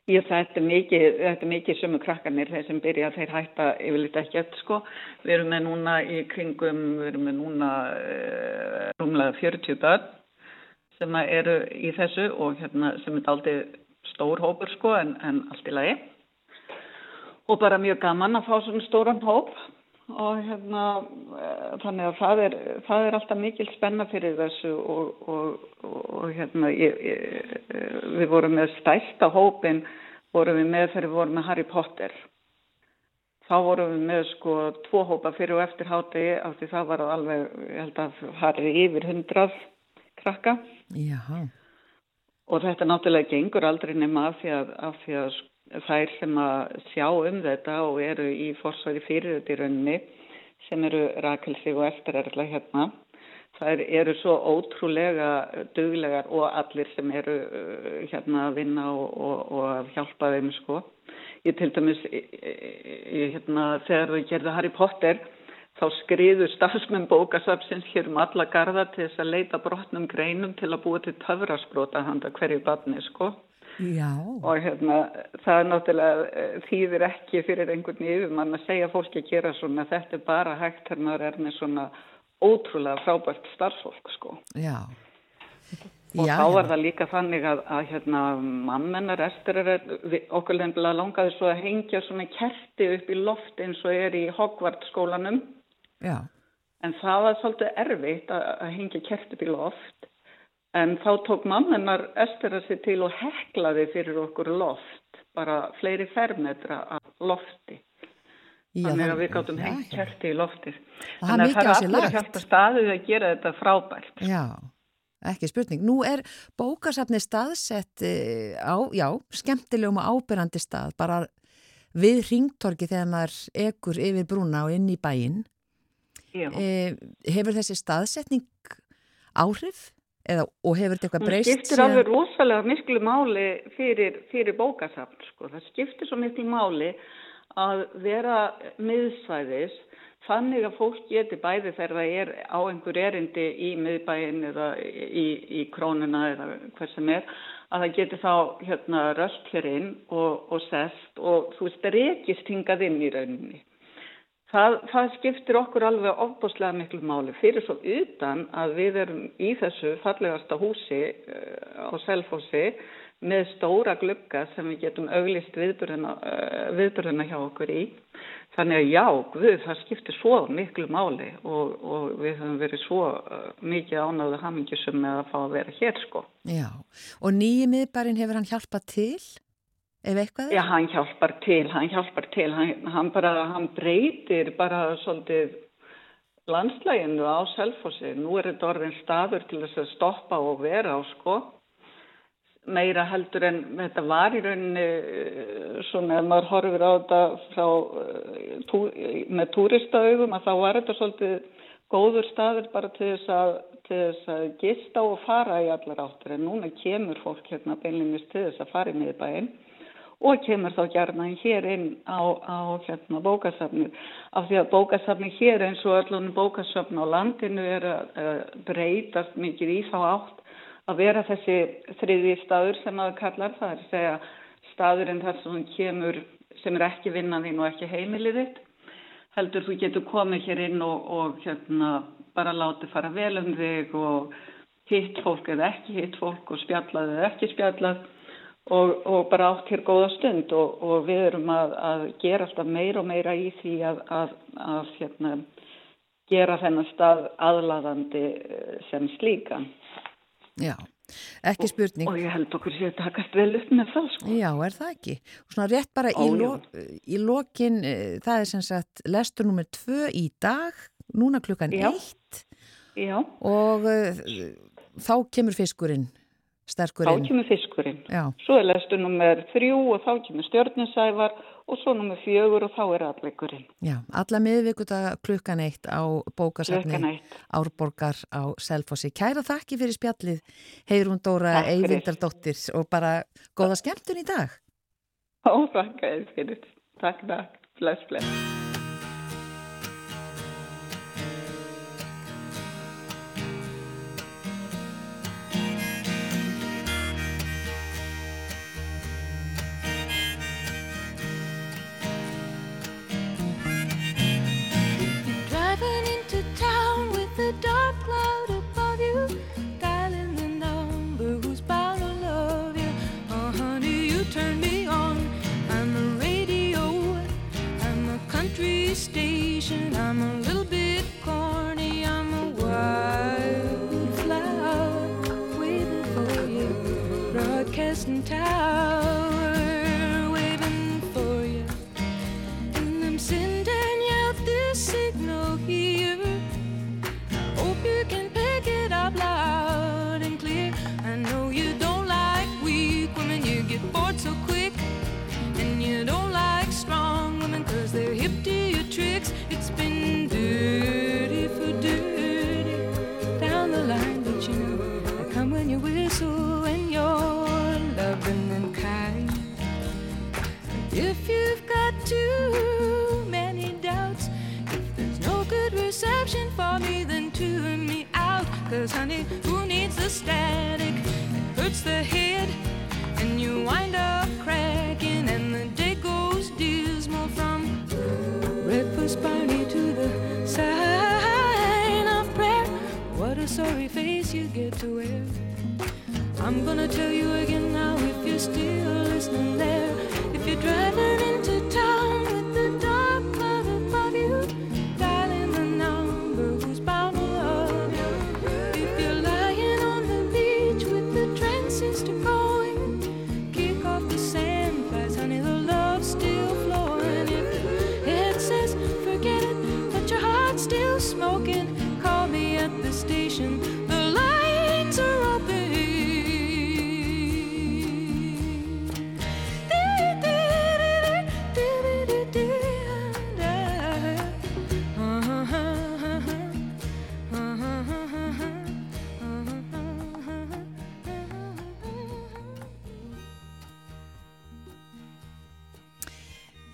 Já, þetta er mikið, þetta er mikið sömu krakkarnir þeir sem byrja þeir hætta yfirleitt ekki eftir sko. Við erum með núna í kringum, við erum með núna uh, rúmlega 40 börn sem eru í þessu og hérna sem er aldrei stór hópur sko en, en allt í lagi. Og bara mjög gaman að fá svona stóran hóp og hérna eh, þannig að það er, það er alltaf mikil spenna fyrir þessu og, og, og hérna ég, ég, við vorum með stæsta hópin vorum við með þegar við vorum með Harry Potter þá vorum við með sko tvo hópa fyrir og eftir háti af því það var alveg ég held að Harry yfir hundrað krakka Jaha. og þetta náttúrulega gengur aldrei nema af því að, af því að þær sem að sjá um þetta og eru í forsvæði fyrir þetta í rauninni sem eru Rakelsi og eftirerðla hérna þær eru svo ótrúlega duglegar og allir sem eru uh, hérna að vinna og, og, og hjálpa þeim sko ég til dæmis ég, hérna, þegar við gerðum Harry Potter þá skriðu stafsmenn bókasapsins hér um alla garda til þess að leita brotnum greinum til að búa til töfrasbrota handa hverju barni sko. Já. Og hérna það er náttúrulega eh, þýðir ekki fyrir einhvern yfirmann að segja fólki að gera svona þetta er bara hægt hérna er með svona ótrúlega frábært starfsfólk sko. Já. Og Já, þá var það líka þannig að, að hérna, mammenar Ester er okkur lefnilega langaði svo að hengja svona kerti upp í loft eins og er í Hogwarts skólanum. Já. En það var svolítið erfitt að, að hengja kerti upp í loft. En þá tók mammenar Ester að sér til og heklaði fyrir okkur loft, bara fleiri fermetra af lofti. Já, Þannig að við gáttum hengt já. kerti í er Þannig að það er allir að hjálpa staðið að gera þetta frábært. Já, ekki spurning. Nú er bókasafni staðsett eh, á, já, skemmtilegum og ábyrrandi stað, bara við ringtorki þegar maður ekur yfir brúna og inn í bæinn. Já. E, hefur þessi staðsetning áhrif? Eða, og hefur þetta eitthvað breyst? skiptir alveg rosalega miklu máli fyrir, fyrir bókasafn. Sko. Það skiptir svo miklu máli að vera miðsvæðis þannig að fólk geti bæði þegar það er á einhver erindi í miðbæin eða í, í krónuna eða hvað sem er að það geti þá hérna röst hér inn og, og sest og þú veist rekist hingað inn í rauninni. Það, það skiptir okkur alveg ofbúslega miklu máli fyrir svo utan að við erum í þessu fallegasta húsi uh, á Selfossi með stóra glugga sem við getum auglist viðburðina, uh, viðburðina hjá okkur í. Þannig að já, við, það skiptir svo miklu máli og, og við höfum verið svo uh, mikið ánáðu hamingisum með að fá að vera hér sko. Já, og nýji miðbærin hefur hann hjálpað til, ef eitthvað er? Já, hann hjálpar til, hann hjálpar til, hann, hann bara, hann breytir bara svolítið landslæginu á Selfossi. Nú er þetta orðin staður til þess að stoppa og vera á sko. Meira heldur en þetta var í rauninni eh, svona ef maður horfir á þetta frá, eh, tú, með túristaugum að þá var þetta svolítið góður staður bara til þess að, til þess að gista og fara í allar áttur en núna kemur fólk hérna beinlinnist til þess að fara í miðbæinn og kemur þá gerna hér inn á, á hérna, bókasafnið af því að bókasafnið hér eins og öllunum bókasafn á landinu er að, að breytast mikið í þá átt að vera þessi þriði staður sem að kallar það er að segja staðurinn þar sem kemur sem er ekki vinnan þín og ekki heimilið þitt heldur þú getur komið hér inn og, og hérna bara látið fara vel um þig og hitt fólk eða ekki hitt fólk og spjallað eða ekki spjallað og, og bara átt hér góða stund og, og við erum að, að gera alltaf meira og meira í því að, að, að hérna, gera þennan stað aðlaðandi eh, sem slíkan. Já, ekki spurning. Og ég held okkur sér að takast vel upp með það sko. Já, er það ekki? Og svona rétt bara í, Ó, já. lo, í lokin, eh, það er sem sagt lestur nummer tvö í dag, núna klukkan Já. eitt Já, og uh, þá kemur fiskurinn, þá sterkurinn. kemur fiskurinn. Já, Svo er lestu nummer þrjú og þá kemur stjörninsævar og svo nummer fjögur og þá er alleikurinn. já, alla miðvikuta klukkan eitt á bókasafni. Árborgar á Selfossi. Kæra þakki fyrir spjallið, Heirún Dóra. Eyvindardóttir og bara góða skemmtun í dag. Ó, þakka þér fyrir. Takk, takk. Bless, bless.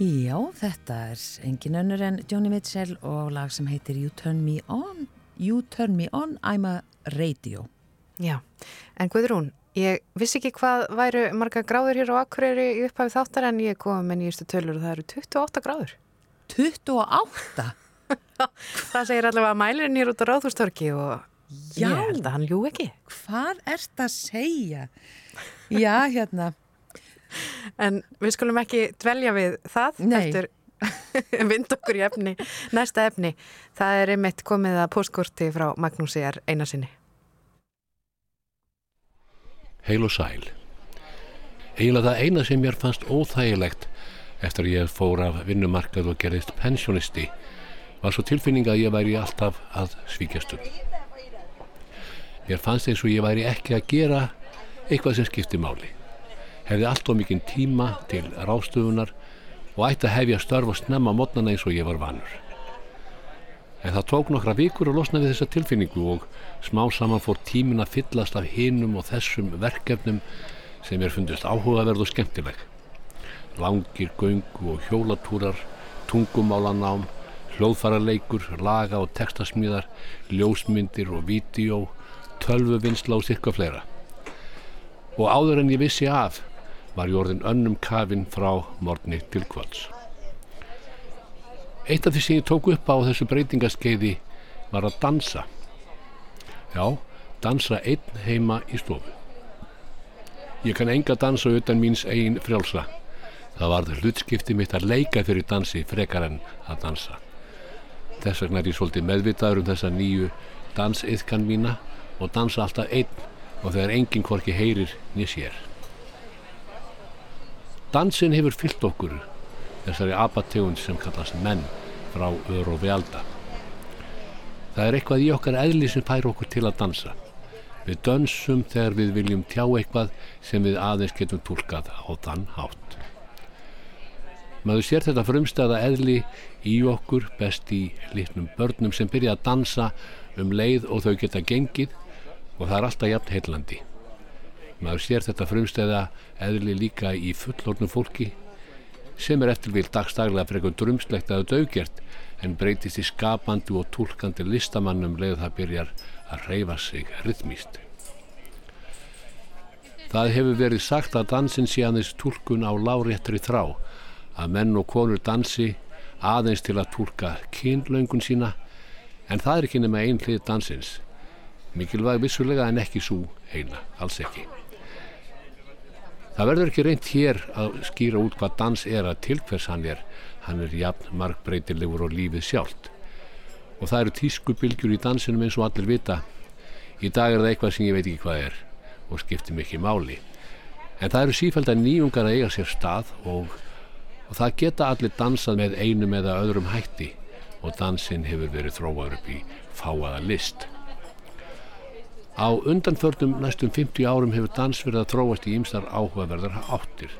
Já, þetta er engin önnur en Joni Mitchell og lag sem heitir You Turn Me On, You Turn Me On, I'm a Radio. Já, en Guðrún, ég vissi ekki hvað væru marga gráður hér á Akureyri í upphafi þáttar en ég kom með nýjastu tölur og það eru 28 gráður. 28? Það segir allavega mælirinn hér út á Ráðhústorki og Já. ég held að hann ljú ekki. Hvað ert að segja? Já, hérna, En við skulum ekki dvelja við það Nei. eftir vind okkur í efni. Næsta efni, það er einmitt komið að postkorti frá Magnúsi R. Einarsinni. Heil og sæl. Eiginlega það eina sem mér fannst óþægilegt eftir að ég fór af vinnumarkað og gerðist pensjonisti var svo tilfinning að ég væri alltaf að svíkjastum. Mér fannst eins og ég væri ekki að gera eitthvað sem skipti máli. Hefði allt og mikinn tíma til ráðstöfunar og ætti að hefja störf og snemma mótnana eins og ég var vanur. En það tók nokkra vikur að losna við þessa tilfinningu og smá saman fór tímin að fyllast af hinum og þessum verkefnum sem er fundist áhugaverð og skemmtileg. Langir göngu og hjólatúrar, tungumálanám, hljóðfaraleikur, laga og textasmíðar, ljósmyndir og vídeo, tölvuvinnsla og sirka fleira. Og áður en ég vissi af var ég orðin önnum kafinn frá morgni til kvölds. Eitt af því sem ég tók upp á þessu breytingaskeiði var að dansa. Já, dansa einn heima í stofu. Ég kann enga dansa utan míns eigin frjálsa. Það var það hlutskipti mitt að leika fyrir dansi frekar en að dansa. Þess vegna er ég svolítið meðvitaður um þessa nýju dansiðkan mína og dansa alltaf einn og þegar enginn hvorki heyrir niður sér. Dansin hefur fyllt okkur þessari apategund sem kallast menn frá ör og velda. Það er eitthvað í okkar eðli sem fær okkur til að dansa. Við dönsum þegar við viljum tjá eitthvað sem við aðeins getum tólkað á þann hátt. Maður sér þetta frumstæða eðli í okkur best í litnum börnum sem byrja að dansa um leið og þau geta gengið og það er alltaf jafn heillandi. Maður sér þetta frumstæða eðli líka í fullornum fólki sem er eftir vil dagstaglega frekar drumslegt að dögjert en breytist í skapandi og tólkandi listamannum leið það byrjar að reyfa sig rytmíst. Það hefur verið sagt að dansin sé aðeins tólkun á láréttri þrá að menn og konur dansi aðeins til að tólka kynlaungun sína en það er ekki nema einn hlið dansins. Mikilvæg vissulega en ekki svo eina, alls ekki. Það verður ekki reynd hér að skýra út hvað dans er að til hvers hann er. Hann er jafn markbreytilegur og lífið sjálft. Og það eru tískubilgjur í dansinum eins og allir vita. Í dag er það eitthvað sem ég veit ekki hvað er og skiptir mikið máli. En það eru sífæld að nýjungar að eiga sér stað og, og það geta allir dansað með einum eða öðrum hætti og dansin hefur verið þróaður upp í fáaða list. Á undanförnum næstum 50 árum hefur dans verið að þróast í ýmstar áhugaverðar áttir.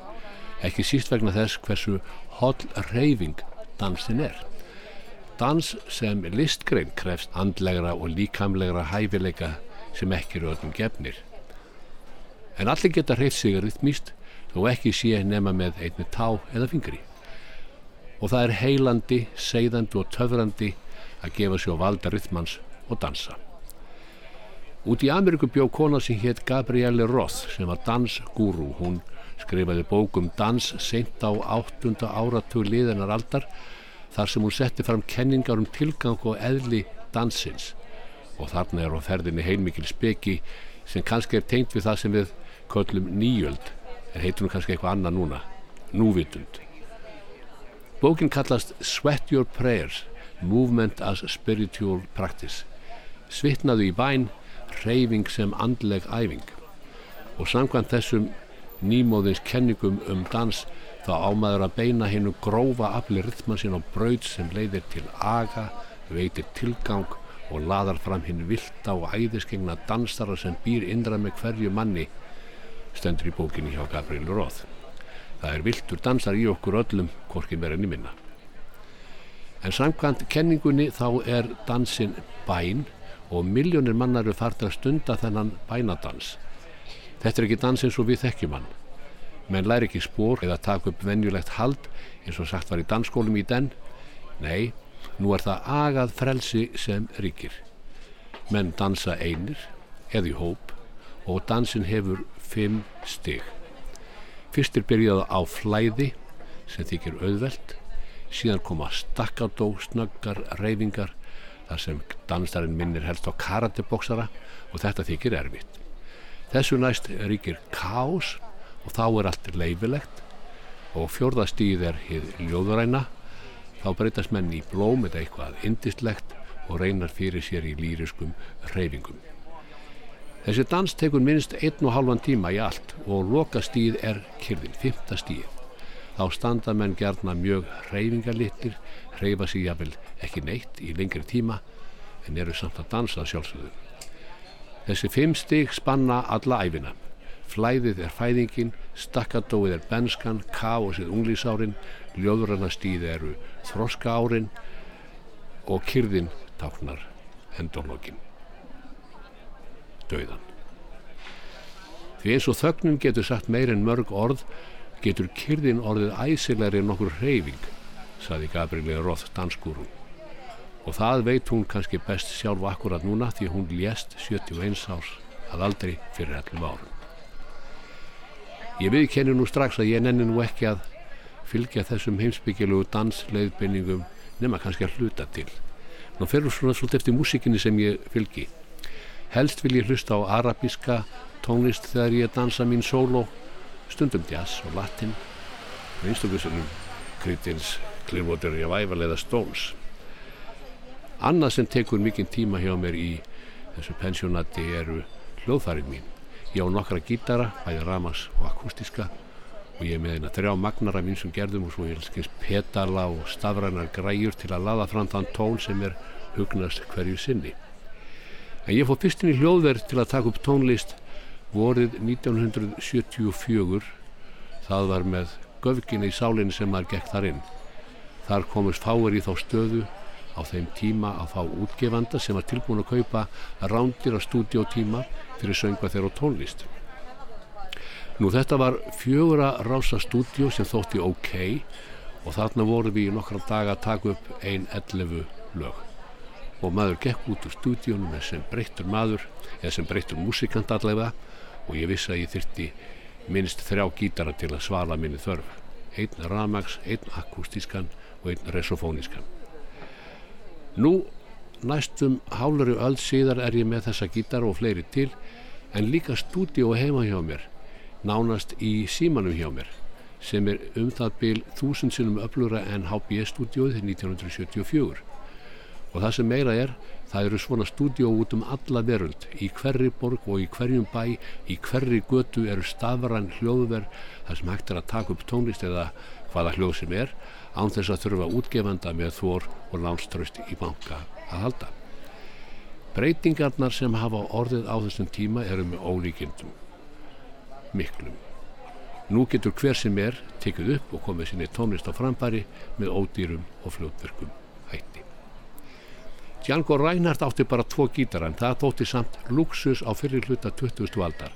Ekki síst vegna þess hversu holl reyfing dansin er. Dans sem listgrein krefst andlegra og líkamlegra hæfileika sem ekki eru öllum gefnir. En allir geta hreift sig rytmíst þó ekki sé nema með einni tá eða fingri. Og það er heilandi, seiðandi og töfrandi að gefa sér valda rytmans og dansa. Út í Ameríku bjó kona sem hétt Gabrielle Roth sem var dansgúru. Hún skrifaði bókum dans seint á áttunda áratug liðinar aldar þar sem hún setti fram kenningar um tilgang og eðli dansins. Og þarna er á ferðinni heilmikil speki sem kannski er tengt við það sem við köllum nýjöld en heitur nú kannski eitthvað annað núna, núvitund. Bókin kallast Sweat Your Prayers, Movement as Spiritual Practice. Svitnaðu í bæn reyfing sem andleg æfing og samkvæmt þessum nýmóðins kenningum um dans þá ámaður að beina hennu grófa afli rytma sín á braud sem leiðir til aga, veitir tilgang og laðar fram hinn vilda og æðiskegna dansara sem býr indra með hverju manni stendur í bókinni hjá Gabriel Roth. Það er viltur dansar í okkur öllum, hvorki meira enn í minna. En samkvæmt kenningunni þá er dansin bæn og miljónir mannar eru farið að stunda þennan bænadans. Þetta er ekki dans eins og við þekkjum hann. Menn læri ekki spór eða taka upp venjulegt hald eins og sagt var í dansskólum í den. Nei, nú er það agað frelsi sem ríkir. Menn dansa einir eða í hóp og dansin hefur fimm stig. Fyrst er byrjað á flæði sem þykir auðvelt, síðan koma stakkadó, snöggar, reyfingar þar sem dansarinn minnir helst á karateboksara og þetta þykir erfitt. Þessu næst ríkir kás og þá er allt leifilegt og fjórðastíð er hið ljóðuræna, þá breytast menn í blóm eða eitthvað indistlegt og reynar fyrir sér í lýriskum reyfingum. Þessi dans tekur minnst einn og halvan tíma í allt og loka stíð er kyrðin, fymta stíð. Þá standa menn gerna mjög reyfingarlittir, reyfa sig jafnvel ekki neitt í lengri tíma en eru samt að dansa sjálfsögðu. Þessi fimm stig spanna alla æfina. Flæðið er fæðingin, stakkadóið er benskan, káosið unglísárin, ljóðrannastíð eru þroska árin og kyrðin táknar endorlókin. Dauðan. Því eins og þögnum getur sagt meir en mörg orð, getur kyrðin orðið æsilegri en nokkur hreyfing, saði Gabrieli Roth danskúrum og það veit hún kannski best sjálf akkurat núna því hún lést 71 árs að aldrei fyrir 11 árum. Ég viðkenni nú strax að ég nenni nú ekki að fylgja þessum heimsbyggjalugu dansleiðbenningum nema kannski að hluta til. Nú ferur svona svolítið eftir músikinni sem ég fylgi. Helst vil ég hlusta á arabíska tónlist þegar ég dansa mín solo, stundum jazz og latin, einstaklega Creedence, Clearwater Revival eða Stones. Annað sem tekur mikinn tíma hjá mér í þessu pensjónati eru hljóðfærið mín. Ég á nokkra gítara, bæði ramas og akústíska og ég er með eina þrjá magnara mín sem gerðum og svo ég elskist petala og stafrænar græjur til að laða fram þann tón sem er hugnast hverju sinni. En ég fór fyrstin í hljóðverð til að taka upp tónlist vorið 1974. Það var með göfginni í sálinni sem maður gekk þar inn. Þar komust fáir í þá stöðu á þeim tíma að fá útgefanda sem var tilbúin að kaupa rándir af stúdiotíma fyrir söngva þeirra og tónlist. Nú þetta var fjögura rása stúdjó sem þótti ok og þarna voru við í nokkra daga að taka upp ein 11 lög og maður gekk út úr stúdjónum sem breyttur maður eða sem breyttur músikant allega og ég vissi að ég þyrti minnst þrjá gítara til að svala minni þörf. Einn ramags, einn akústískan og einn resofónískan. Nú næstum hálfari öll síðar er ég með þessa gítar og fleiri til en líka stúdíu heima hjá mér nánast í símanum hjá mér sem er um það byl þúsundsinnum öflura en HB stúdíuð 1974 og það sem meira er það eru svona stúdíu út um alla veröld í hverri borg og í hverjum bæ í hverri götu eru stafran hljóðverð þar sem hægt er að taka upp tónlist eða hvaða hljóð sem er án þess að þurfa útgefanda með þór og lánströst í banka að halda. Breytingarnar sem hafa orðið á þessum tíma eru með ólíkindum, miklum. Nú getur hver sem er tekið upp og komið sinni tónlist á frambæri með ódýrum og fljótverkum hætti. Django Reinhardt átti bara tvo gítara en það þótti samt luxus á fyrir hluta 20. aldar.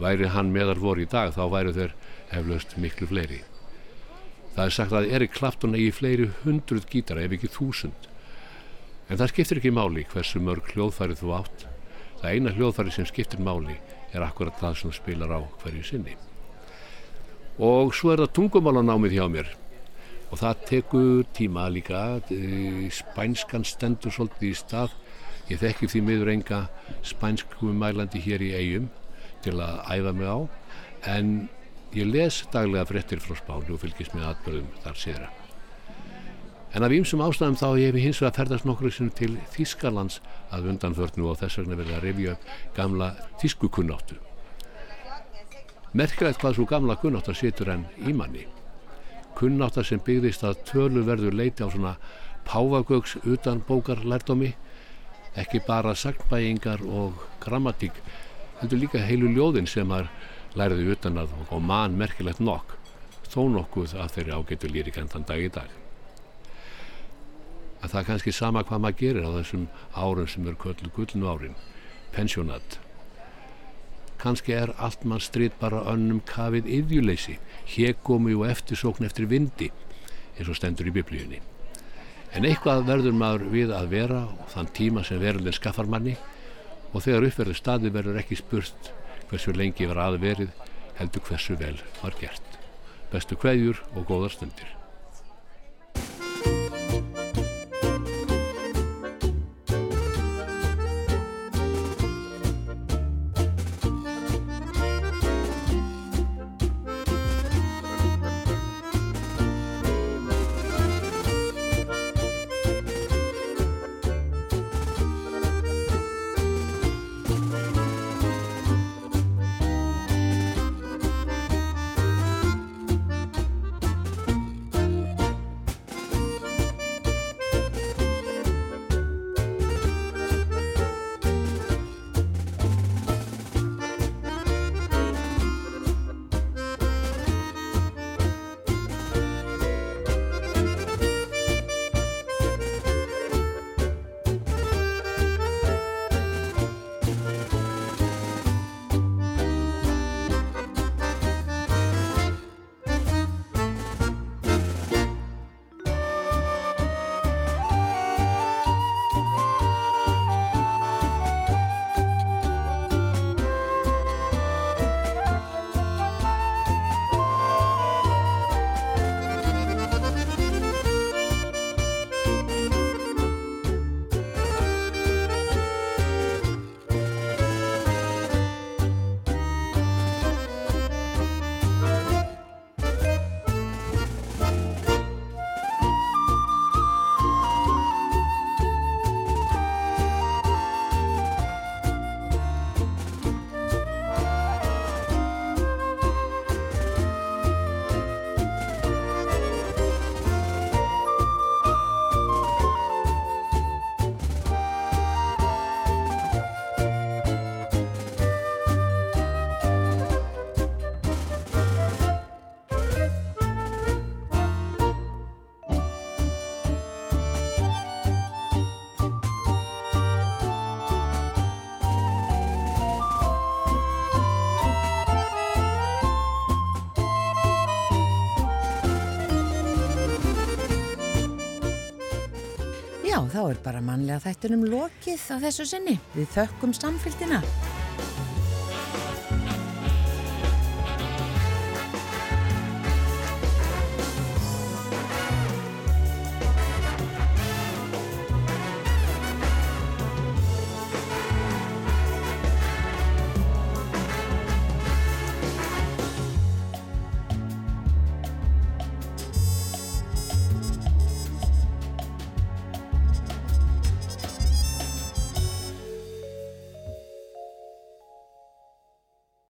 Væri hann meðal voru í dag þá væri þeir heflaust miklu fleiri. Það er sagt að Erik Clapton eigi fleiri hundruð gítara ef ekki þúsund. En það skiptir ekki máli hversu mörg hljóðfæri þú átt. Það eina hljóðfæri sem skiptir máli er akkurat það sem spilar á hverju sinni. Og svo er það tungumálanámið hjá mér og það tekur tíma líka, spænskan stendur svolítið í stað. Ég þekki því miður enga spænskum mælandi hér í eigum til að æfa mig á en ég les daglega fréttir frá Spáni og fylgist með atbyrðum þar síðra. En af ýmsum ástæðum þá hef ég hins vegar ferðast nokkru sinni til Þískalands að undanförnu og þess vegna verið að rifja upp gamla þískukunnáttu. Merkilegt hvað svo gamla kunnáttar situr enn í manni. Kunnáttar sem byggðist að tölu verður leiti á svona páfagögs utan bókar lærdómi, ekki bara sagnbæingar og grammatík, heldur líka heilu ljóðin sem maður læriði utan að og mann merkilegt nokk, þó nokkuð að þeirri ágætu lýri kentan dag í dag. Að það er kannski sama hvað maður gerir á þessum árum sem eru köllu gullnu árin pensjónat. Kannski er allt mann stríð bara önnum kafið yðjuleysi komu og eftirsókn eftir vindi eins og stendur í biblíunni. En eitthvað verður maður við að vera og þann tíma sem verðurinn skaffar manni og þegar uppverður staði verður ekki spurt hversu lengi var aðverið heldur hversu vel var gert. Bestu kveðjur og góðar stundir þá er bara mannlega þættunum lokið á þessu sinni. Við þökkum samfélgina.